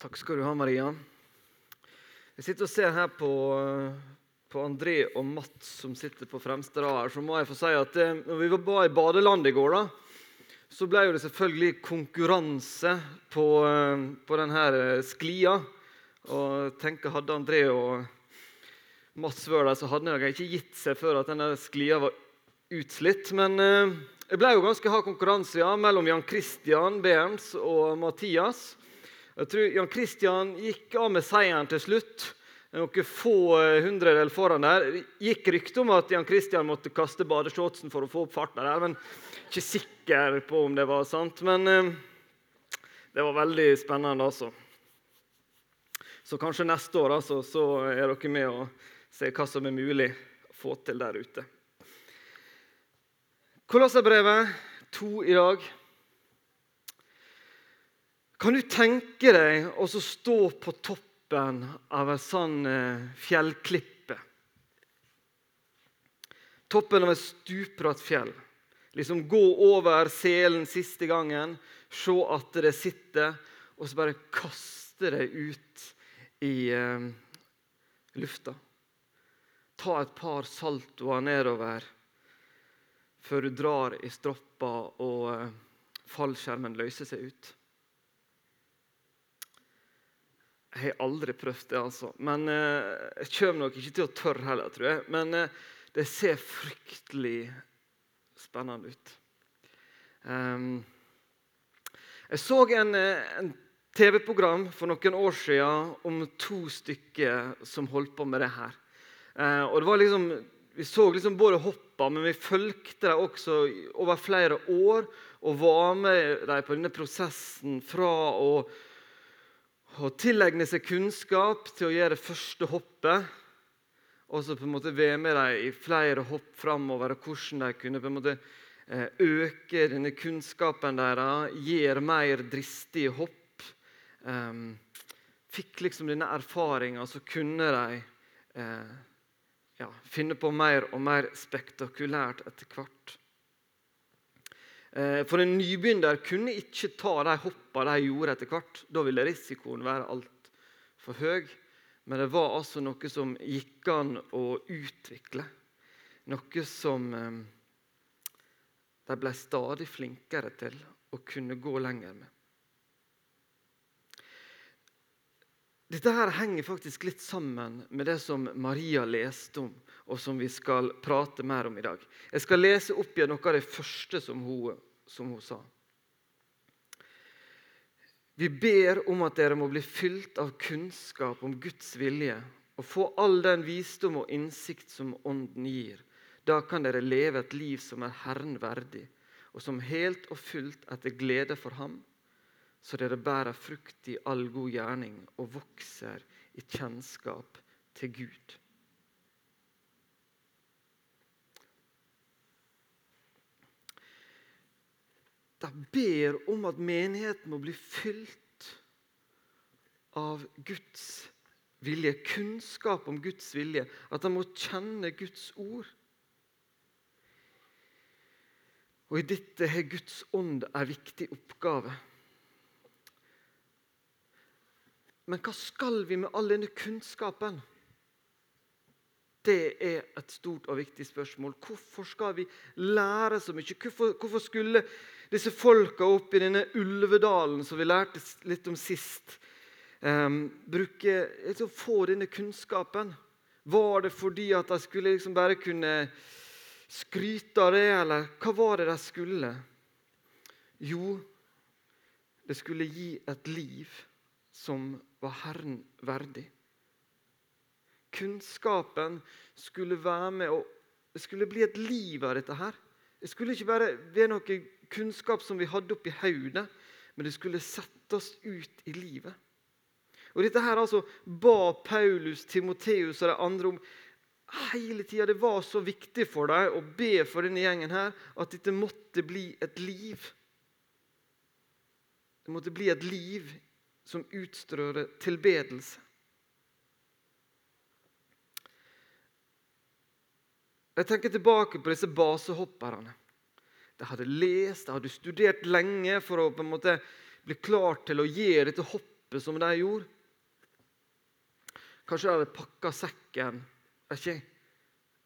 Takk skal du ha, Maria. Jeg sitter og ser her på, på André og Mats som sitter på fremste rad her. Så må jeg få si at eh, når vi var i badelandet i går, da, så ble det selvfølgelig konkurranse på, eh, på denne eh, sklia. Og tenker Hadde André og Mats vært der, så hadde de ikke gitt seg før at denne sklia var utslitt. Men det ble jo ganske hard konkurranse ja, mellom Jan Christian Berns og Mathias. Jeg tror Jan Kristian gikk av med seieren til slutt. Noen få eh, hundredel foran der. Gikk rykte om at Jan Kristian måtte kaste badeshortsen for å få opp farten der. men Ikke sikker på om det var sant. Men eh, det var veldig spennende, altså. Så kanskje neste år altså, så er dere med og ser hva som er mulig å få til der ute. Kolosserbrevet 2 i dag. Kan du tenke deg å stå på toppen av en sånn eh, fjellklippe? Toppen av et stupbratt fjell. Liksom Gå over selen siste gangen, se at det sitter, og så bare kaste det ut i eh, lufta. Ta et par saltoer nedover før du drar i stroppa og eh, fallskjermen løser seg ut. Jeg har aldri prøvd det, altså. Men eh, jeg kommer nok ikke til å tørre heller, tror jeg. Men eh, det ser fryktelig spennende ut. Um, jeg så en, eh, en TV-program for noen år siden om to stykker som holdt på med det her. Eh, og det var liksom, Vi så liksom både hoppa, men vi fulgte dem også over flere år og var med dem på denne prosessen fra å å tilegne seg kunnskap til å gjøre det første hoppet. Og så på en måte være med dem i flere hopp framover, og hvordan de kunne på en måte eh, øke denne kunnskapen deres, gjøre mer dristige hopp. Um, fikk liksom denne erfaringa, så kunne de eh, ja, finne på mer og mer spektakulært etter hvert. Eh, for en nybegynner kunne ikke ta de hoppene de gjorde etter hvert. Da ville risikoen være altfor høy. Men det var altså noe som gikk an å utvikle. Noe som eh, de ble stadig flinkere til å kunne gå lenger med. Dette her henger faktisk litt sammen med det som Maria leste om, og som vi skal prate mer om i dag. Jeg skal lese opp igjen noe av det første som hun, som hun sa. Vi ber om at dere må bli fylt av kunnskap om Guds vilje og få all den visdom og innsikt som Ånden gir. Da kan dere leve et liv som er Herren verdig, og som helt og fullt etter glede for Ham så dere bærer frukt i all god gjerning og vokser i kjennskap til Gud. De ber om at menigheten må bli fylt av Guds vilje, kunnskap om Guds vilje. At de må kjenne Guds ord. Og I dette har Guds ånd en viktig oppgave. Men hva skal vi med all denne kunnskapen? Det er et stort og viktig spørsmål. Hvorfor skal vi lære så mye? Hvorfor, hvorfor skulle disse folka oppe i denne Ulvedalen, som vi lærte litt om sist, um, bruke, liksom, få denne kunnskapen? Var det fordi at de skulle liksom bare kunne skryte av det, eller hva var det de skulle? Jo, det skulle gi et liv som var Herren verdig. Kunnskapen skulle være med og Det skulle bli et liv av dette. her. Det skulle ikke bare være noe kunnskap som vi hadde oppi hodet, men det skulle settes ut i livet. Og Dette her altså ba Paulus, Timoteus og de andre om hele tida. Det var så viktig for dem å be for denne gjengen her at dette måtte bli et liv. Det måtte bli et liv som utstrører tilbedelse. Jeg tenker tilbake på disse basehopperne. De hadde lest, de hadde studert lenge for å på en måte bli klar til å gjøre dette hoppet som de gjorde. Kanskje de hadde pakka sekken ikke,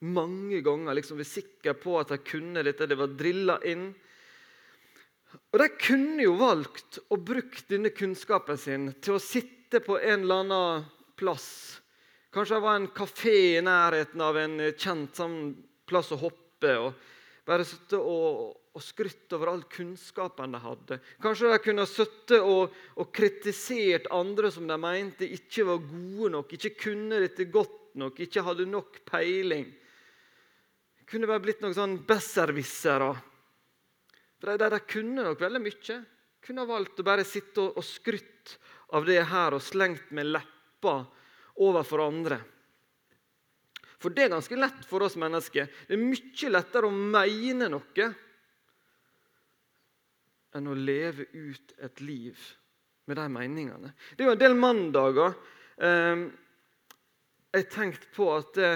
mange ganger. liksom Var sikre på at de kunne dette. Det var drilla inn. Og De kunne jo valgt å bruke denne kunnskapen sin til å sitte på en eller annen plass. Kanskje det var en kafé i nærheten av en kjent sånn plass å hoppe. og Bare sitte og, og skrytt over all kunnskapen de hadde. Kanskje de kunne sittet og, og kritisert andre som de mente ikke var gode nok, ikke kunne dette godt nok, ikke hadde nok peiling. Det kunne bare blitt noen sånn besserwissere. For de, de, kunne nok veldig mye. Kunne ha valgt å bare sitte og, og skrytt av det her og slengt med leppa overfor andre. For det er ganske lett for oss mennesker. Det er mye lettere å mene noe enn å leve ut et liv med de meningene. Det er jo en del mandager eh, jeg har tenkt på at det,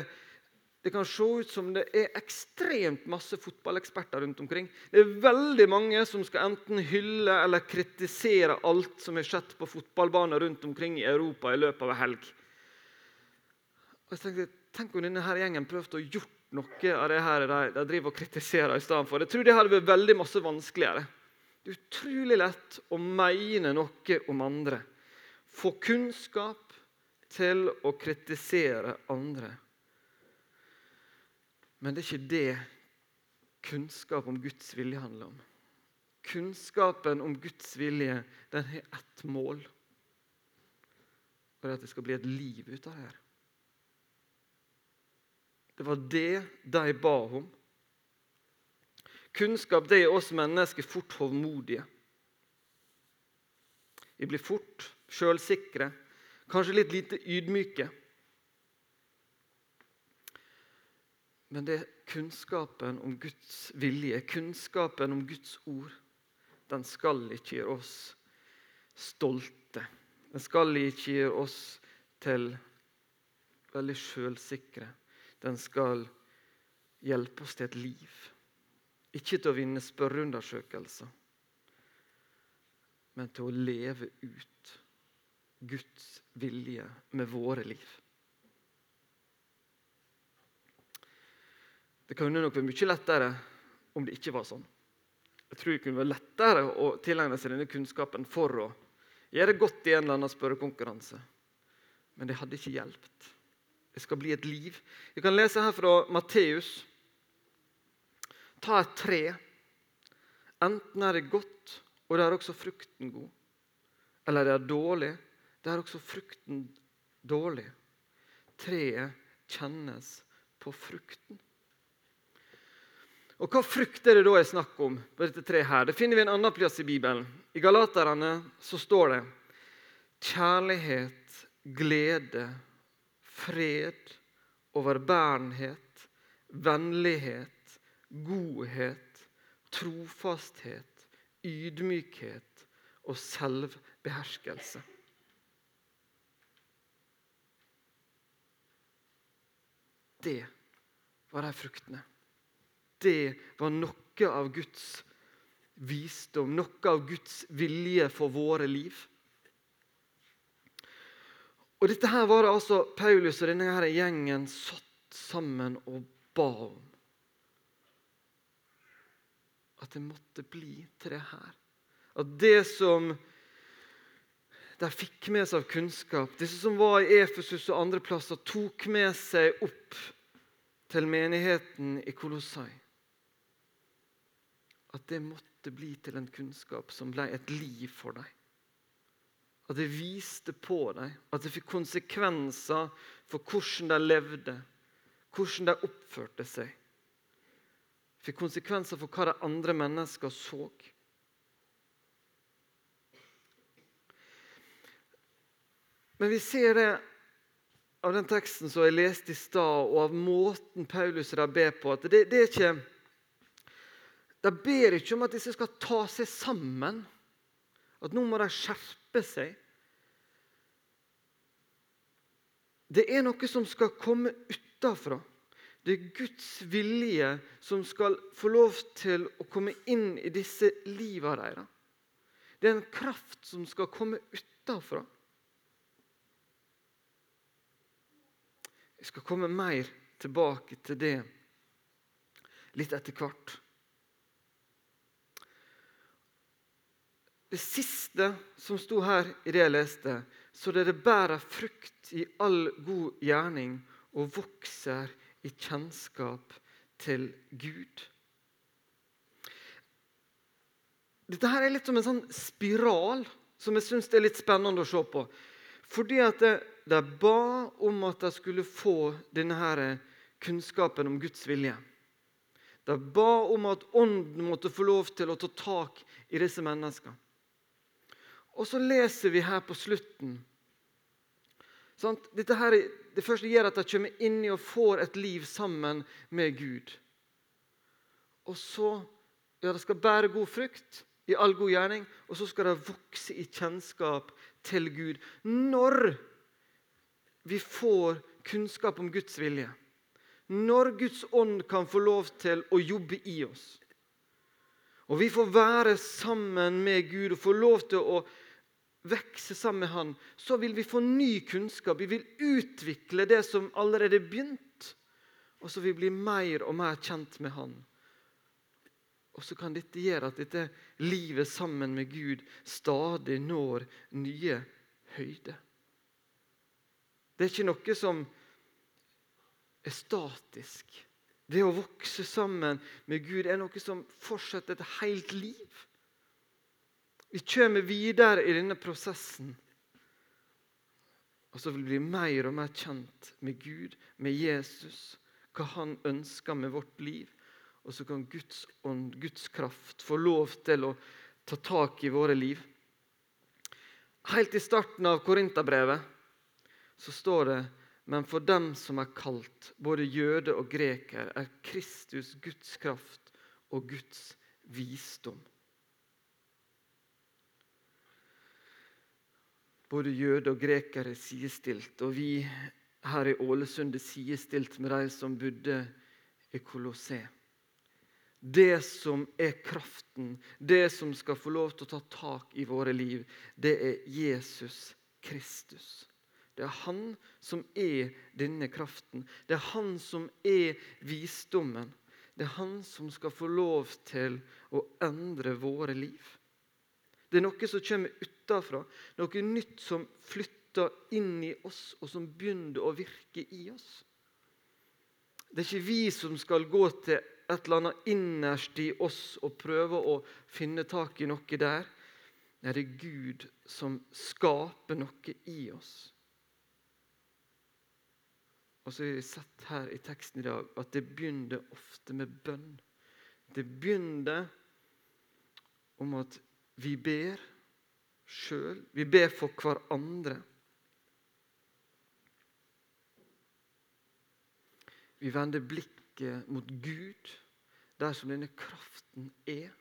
det kan se ut som det er ekstremt masse fotballeksperter rundt omkring. Det er veldig mange som skal enten hylle eller kritisere alt som har skjedd på fotballbaner rundt omkring i Europa i løpet av en helg. Og jeg tenkte, Tenk om denne her gjengen prøvde å gjort noe av det her de, de driver og kritiserer i stedet for. Jeg tror det hadde vært veldig masse vanskeligere. Det er utrolig lett å mene noe om andre. Få kunnskap, til å kritisere andre. Men det er ikke det kunnskap om Guds vilje handler om. Kunnskapen om Guds vilje den har ett mål. Og det er at det skal bli et liv ut av det her. Det var det de ba om. Kunnskap det er oss mennesker fort hovmodige. Vi blir fort sjølsikre Kanskje litt lite ydmyke. Men det er kunnskapen om Guds vilje, kunnskapen om Guds ord, den skal ikke gjøre oss stolte. Den skal ikke gjøre oss til veldig sjølsikre. Den skal hjelpe oss til et liv. Ikke til å vinne spørreundersøkelser, men til å leve ut Guds vilje med våre liv. Det kunne nok vært mye lettere om det ikke var sånn. Jeg tror det kunne vært lettere å tilegne seg denne kunnskapen for å gjøre godt i en eller annen spørrekonkurranse. Men det hadde ikke hjulpet. Det skal bli et liv. Vi kan lese her fra Matteus. Ta et tre. Enten er det godt, og det er også frukten god. Eller det er dårlig, det er også frukten dårlig. Treet kjennes på frukten. Og Hva frukt er det da jeg snakker om? på dette treet her? Det finner vi en annen plass i Bibelen. I Galaterne så står det kjærlighet, glede, fred, overbærenhet, vennlighet, godhet, trofasthet, ydmykhet og selvbeherskelse. Det var de fruktene. Det var noe av Guds visdom, noe av Guds vilje for våre liv. Og Dette her var det altså Paulus og denne her gjengen satt sammen og ba om. At det måtte bli til det her. At det som de fikk med seg av kunnskap. Disse som var i Efesus og andre plasser, tok med seg opp til menigheten i Kolossai. At det måtte bli til en kunnskap som ble et liv for dem. At det viste på dem, at det fikk konsekvenser for hvordan de levde, hvordan de oppførte seg. Det fikk konsekvenser for hva de andre mennesker så. Men vi ser det av den teksten som jeg leste i stad, og av måten Paulus der ber på, at det, det er ikke de ber ikke om at disse skal ta seg sammen, at nå må de skjerpe seg. Det er noe som skal komme utafra. Det er Guds vilje som skal få lov til å komme inn i disse liva deres. Det er en kraft som skal komme utafra. Jeg skal komme mer tilbake til det litt etter hvert. Det siste som sto her i det jeg leste, så dere bærer frukt i all god gjerning og vokser i kjennskap til Gud. Dette her er litt som en sånn spiral som jeg syns er litt spennende å se på. Fordi at de ba om at de skulle få denne her kunnskapen om Guds vilje. De ba om at Ånden måtte få lov til å ta tak i disse menneskene. Og så leser vi her på slutten Dette her, Det første gjør at de kommer inn i og får et liv sammen med Gud. Og så ja, De skal bære god frukt i all god gjerning, og så skal de vokse i kjennskap til Gud. Når vi får kunnskap om Guds vilje, når Guds ånd kan få lov til å jobbe i oss, og vi får være sammen med Gud og få lov til å vokse sammen med Han, så vil vi få ny kunnskap. Vi vil utvikle det som allerede er begynt, og så vil vi bli mer og mer kjent med Han. Og så kan dette gjøre at dette livet sammen med Gud stadig når nye høyder. Det er ikke noe som er statisk. Det å vokse sammen med Gud er noe som fortsetter et helt liv. Vi kommer videre i denne prosessen. Og så vil vi bli mer og mer kjent med Gud, med Jesus, hva han ønsker med vårt liv. Og så kan Guds ånd, Guds kraft, få lov til å ta tak i våre liv. Helt i starten av Korinterbrevet så står det men for dem som er kalt, både jøde og greker, er Kristus Guds kraft og Guds visdom. Både jøde og grekere er sidestilt, og vi her i Ålesund er sidestilt med de som bodde i Kolosseum. Det som er kraften, det som skal få lov til å ta tak i våre liv, det er Jesus Kristus. Det er han som er denne kraften. Det er han som er visdommen. Det er han som skal få lov til å endre våre liv. Det er noe som kommer utafra, noe nytt som flytter inn i oss, og som begynner å virke i oss. Det er ikke vi som skal gå til et eller annet innerst i oss og prøve å finne tak i noe der. Nei, det er Gud som skaper noe i oss. Og så har vi sett her i teksten i dag at det begynner ofte med bønn. Det begynner om at vi ber sjøl. Vi ber for hverandre. Vi vender blikket mot Gud, der som denne kraften er.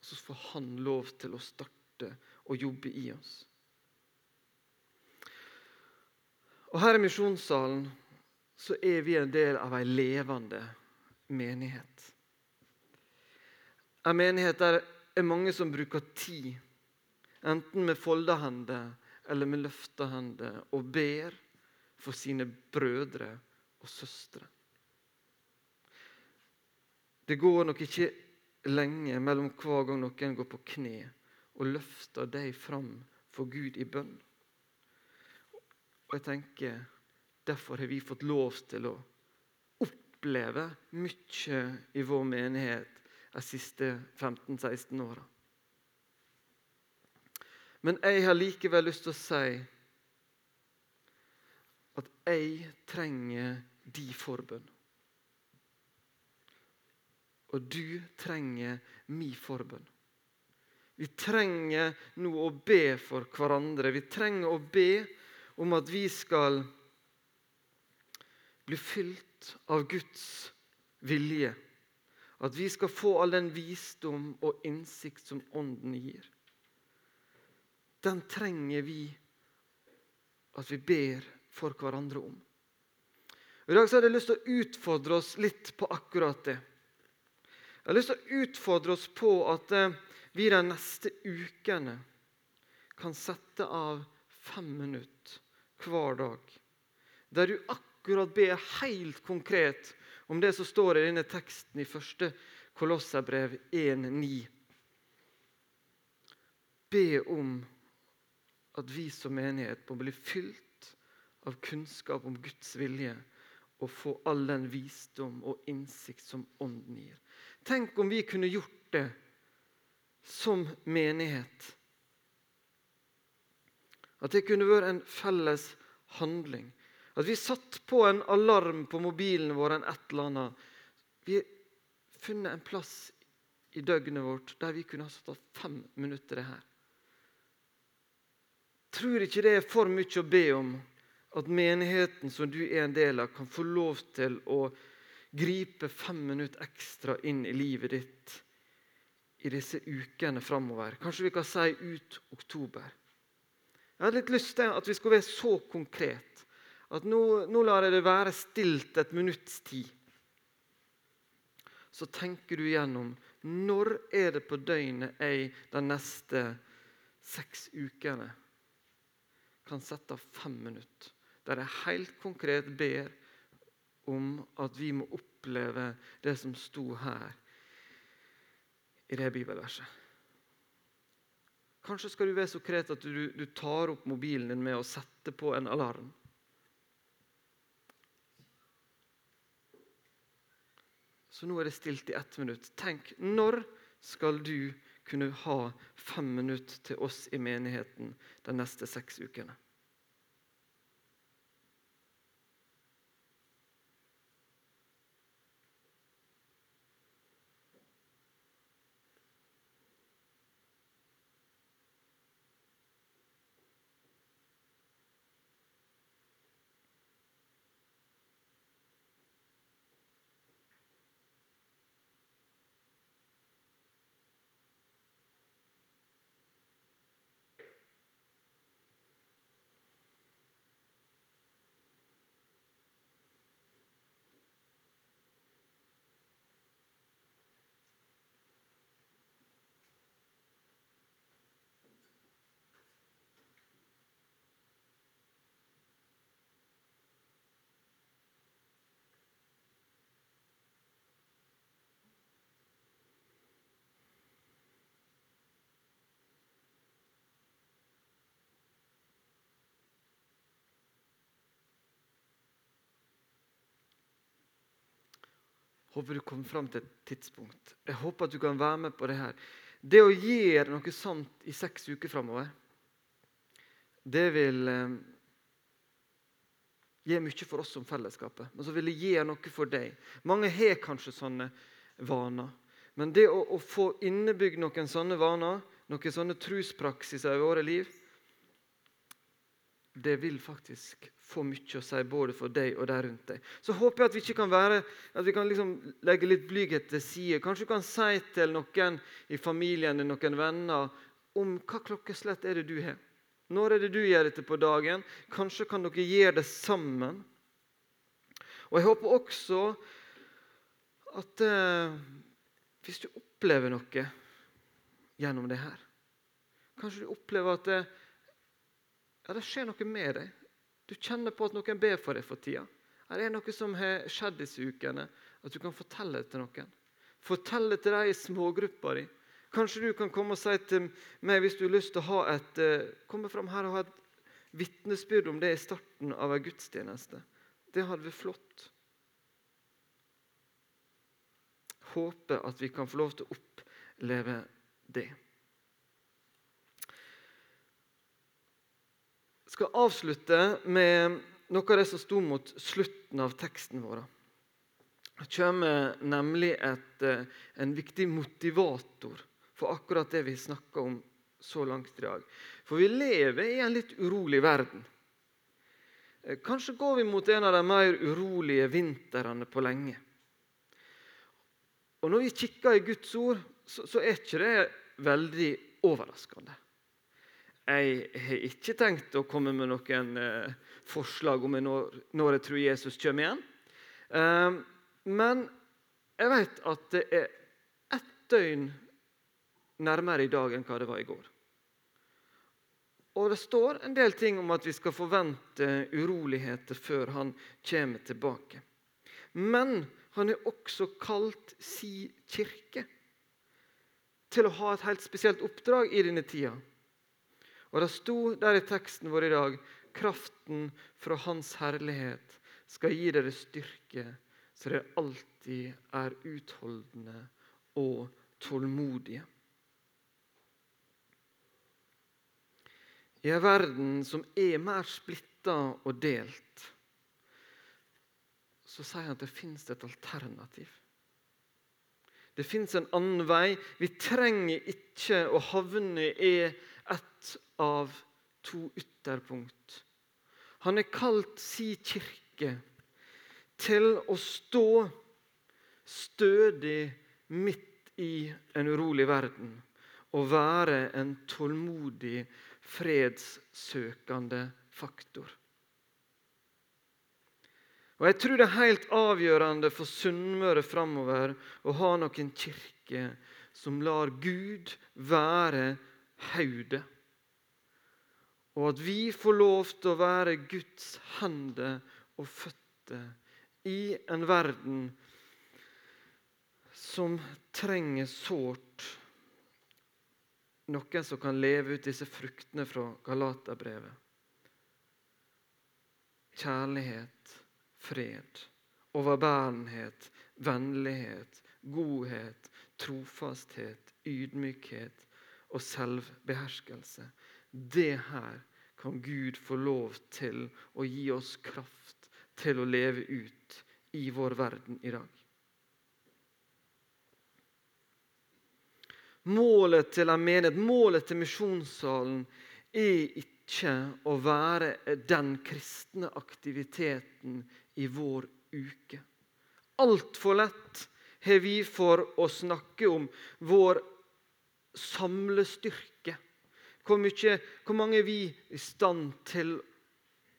Så får Han lov til å starte og jobbe i oss. Og Her i misjonssalen så er vi en del av ei levende menighet. En menighet der er mange som bruker tid, enten med folda hender eller med løfta hender, og ber for sine brødre og søstre. Det går nok ikke lenge mellom hver gang noen går på kne og løfter deg fram for Gud i bønn. Og jeg tenker, Derfor har vi fått lov til å oppleve mye i vår menighet de siste 15-16 åra. Men jeg har likevel lyst til å si at jeg trenger de forbønn. Og du trenger mi forbønn. Vi trenger nå å be for hverandre. Vi trenger å be om at vi skal bli fylt av Guds vilje. At vi skal få all den visdom og innsikt som Ånden gir. Den trenger vi at vi ber for hverandre om. I dag så hadde jeg lyst til å utfordre oss litt på akkurat det. Jeg har lyst til å utfordre oss på at eh, vi de neste ukene kan sette av fem minutter hver dag der du akkurat ber helt konkret om det som står i denne teksten i første Kolosserbrev 1,9. Be om at vi som menighet må bli fylt av kunnskap om Guds vilje og få all den visdom og innsikt som Ånden gir. Tenk om vi kunne gjort det som menighet. At det kunne vært en felles handling. At vi satt på en alarm på mobilen vår enn et eller annet. Vi har funnet en plass i døgnet vårt der vi kunne ha satt av fem minutter det her. Tror ikke det er for mye å be om at menigheten som du er en del av, kan få lov til å gripe fem minutter ekstra inn i livet ditt i disse ukene framover. Kanskje vi kan si ut oktober. Jeg hadde litt lyst til at vi skulle være så konkret at nå, nå lar jeg det være stilt et minutts tid. Så tenker du igjennom når er det på døgnet jeg de neste seks ukene kan sette av fem minutter der jeg helt konkret ber om at vi må oppleve det som sto her i det bibelverset. Kanskje skal du være så kret at du, du tar opp mobilen din med å sette på en alarm. Så nå er det stilt i ett minutt. Tenk, når skal du kunne ha fem minutter til oss i menigheten de neste seks ukene? Håper du kommer fram til et tidspunkt. Jeg håper at du kan være med på det her. Det å gjøre noe sånt i seks uker framover, det vil eh, gi mye for oss som fellesskapet. Men så vil det gi noe for deg. Mange har kanskje sånne vaner. Men det å, å få innebygd noen sånne vaner, noen sånne truspraksiser i våre liv, det vil faktisk få mye å si både for deg og de rundt deg. Så håper jeg at vi ikke kan være, at vi kan liksom legge litt blyghet til side. Kanskje du kan si til noen i familien din, noen venner, om hva klokkeslett er det du har. Når er det du gjør dette på dagen? Kanskje kan dere gjøre det sammen. Og Jeg håper også at eh, hvis du opplever noe gjennom det her Kanskje du opplever at det, ja, det skjer noe med deg. Du kjenner på at noen ber for deg for tida. Er det noe som har skjedd disse ukene? At du kan fortelle det til noen. Fortelle det til de i smågruppa di. Kanskje du kan komme og si til meg hvis du har lyst til å ha et, uh, komme fram her og ha et vitnesbyrd om det i starten av en gudstjeneste. Det hadde vært flott. Håper at vi kan få lov til å oppleve det. Skal avslutte med noe av det som sto mot slutten av teksten vår. Det kommer nemlig et, eh, en viktig motivator for akkurat det vi snakker om så langt i dag. For vi lever i en litt urolig verden. Eh, kanskje går vi mot en av de mer urolige vintrene på lenge. Og Når vi kikker i Guds ord, så, så er ikke det veldig overraskende. Jeg har ikke tenkt å komme med noen eh, forslag om når, jeg tror Jesus kommer igjen. Eh, men jeg vet at det er ett døgn nærmere i dag enn hva det var i går. Og det står en del ting om at vi skal forvente uroligheter før han kommer tilbake. Men han er også kalt si kirke til å ha et helt spesielt oppdrag i denne tida. Og Det sto der i teksten vår i dag kraften fra Hans herlighet skal gi dere styrke, så dere alltid er utholdende og tålmodige. I en verden som er mer splitta og delt, så sier han at det fins et alternativ. Det fins en annen vei. Vi trenger ikke å havne i av to ytterpunkt. Han har kalt si kirke til å stå stødig midt i en urolig verden og være en tålmodig, fredssøkende faktor. Og Jeg tror det er helt avgjørende for Sunnmøre framover å ha noen kirke som lar Gud være hodet. Og at vi får lov til å være Guds hender og føtter i en verden som trenger sårt noen som kan leve ut disse fruktene fra Galaterbrevet. Kjærlighet, fred, overbærenhet, vennlighet, godhet, trofasthet, ydmykhet og selvbeherskelse. Det her kan Gud få lov til å gi oss kraft til å leve ut i vår verden i dag. Målet til en menighet, målet til misjonssalen, er ikke å være den kristne aktiviteten i vår uke. Altfor lett har vi for å snakke om vår samlestyrke. Hvor, mye, hvor mange er vi i stand til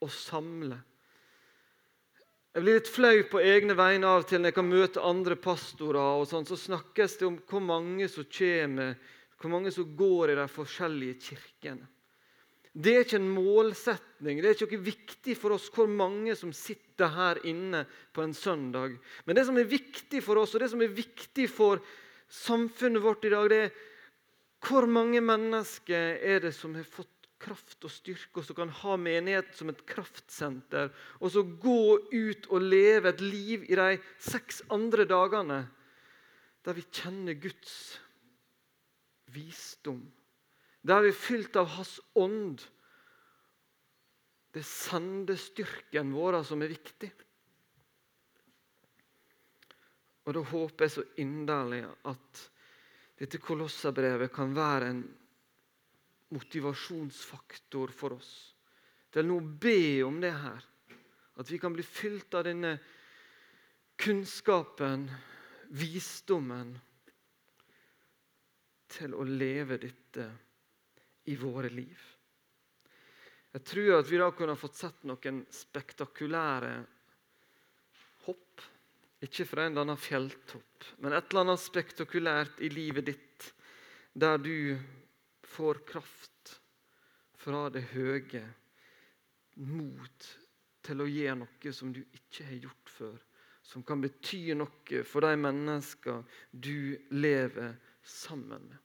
å samle? Jeg blir litt flau på egne vegne av og til når jeg kan møte andre pastorer. og sånn, Så snakkes det om hvor mange som kommer, hvor mange som går i de forskjellige kirkene. Det er ikke en målsetning. Det er ikke noe viktig for oss hvor mange som sitter her inne på en søndag. Men det som er viktig for oss, og det som er viktig for samfunnet vårt i dag, det er hvor mange mennesker er det som har fått kraft og styrke, og som kan ha menigheten som et kraftsenter. Og så gå ut og leve et liv i de seks andre dagene der vi kjenner Guds visdom. Der vi er fylt av Hans ånd. Det er sendestyrken vår som er viktig. Og Da håper jeg så inderlig at dette kolossabrevet kan være en motivasjonsfaktor for oss til nå å be om det her. At vi kan bli fylt av denne kunnskapen, visdommen, til å leve dette i våre liv. Jeg tror at vi da kunne fått sett noen spektakulære. Ikke fra en eller annen fjelltopp, men et eller annet spektakulært i livet ditt, der du får kraft fra det høye, mot til å gjøre noe som du ikke har gjort før, som kan bety noe for de mennesker du lever sammen med.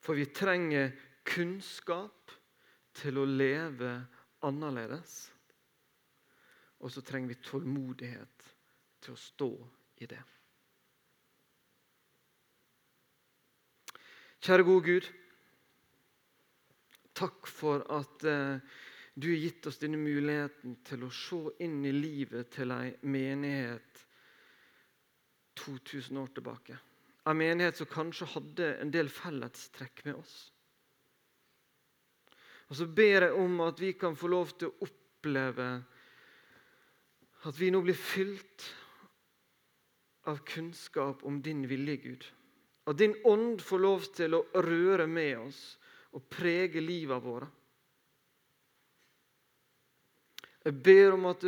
For vi trenger kunnskap til å leve annerledes. Og så trenger vi tålmodighet til å stå i det. Kjære gode Gud. Takk for at eh, du har gitt oss denne muligheten til å se inn i livet til ei menighet 2000 år tilbake. En menighet som kanskje hadde en del fellestrekk med oss. Og Så ber jeg om at vi kan få lov til å oppleve at vi nå blir fylt av kunnskap om din vilje, Gud. At din ånd får lov til å røre med oss og prege livet våre. Jeg ber om at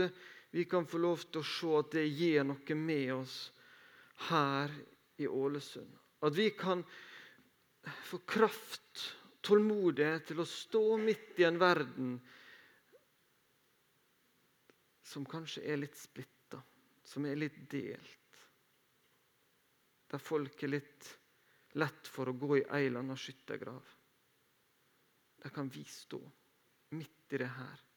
vi kan få lov til å se at det gjør noe med oss her i Ålesund. At vi kan få kraft, tålmodighet til å stå midt i en verden som kanskje er litt splitta, som er litt delt. Der folk er litt lett for å gå i ei eller anna skyttergrav. Der kan vi stå midt i det her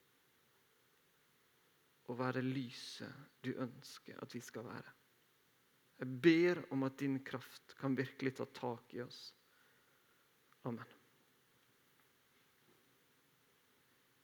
og være lyset du ønsker at vi skal være. Jeg ber om at din kraft kan virkelig ta tak i oss. Amen.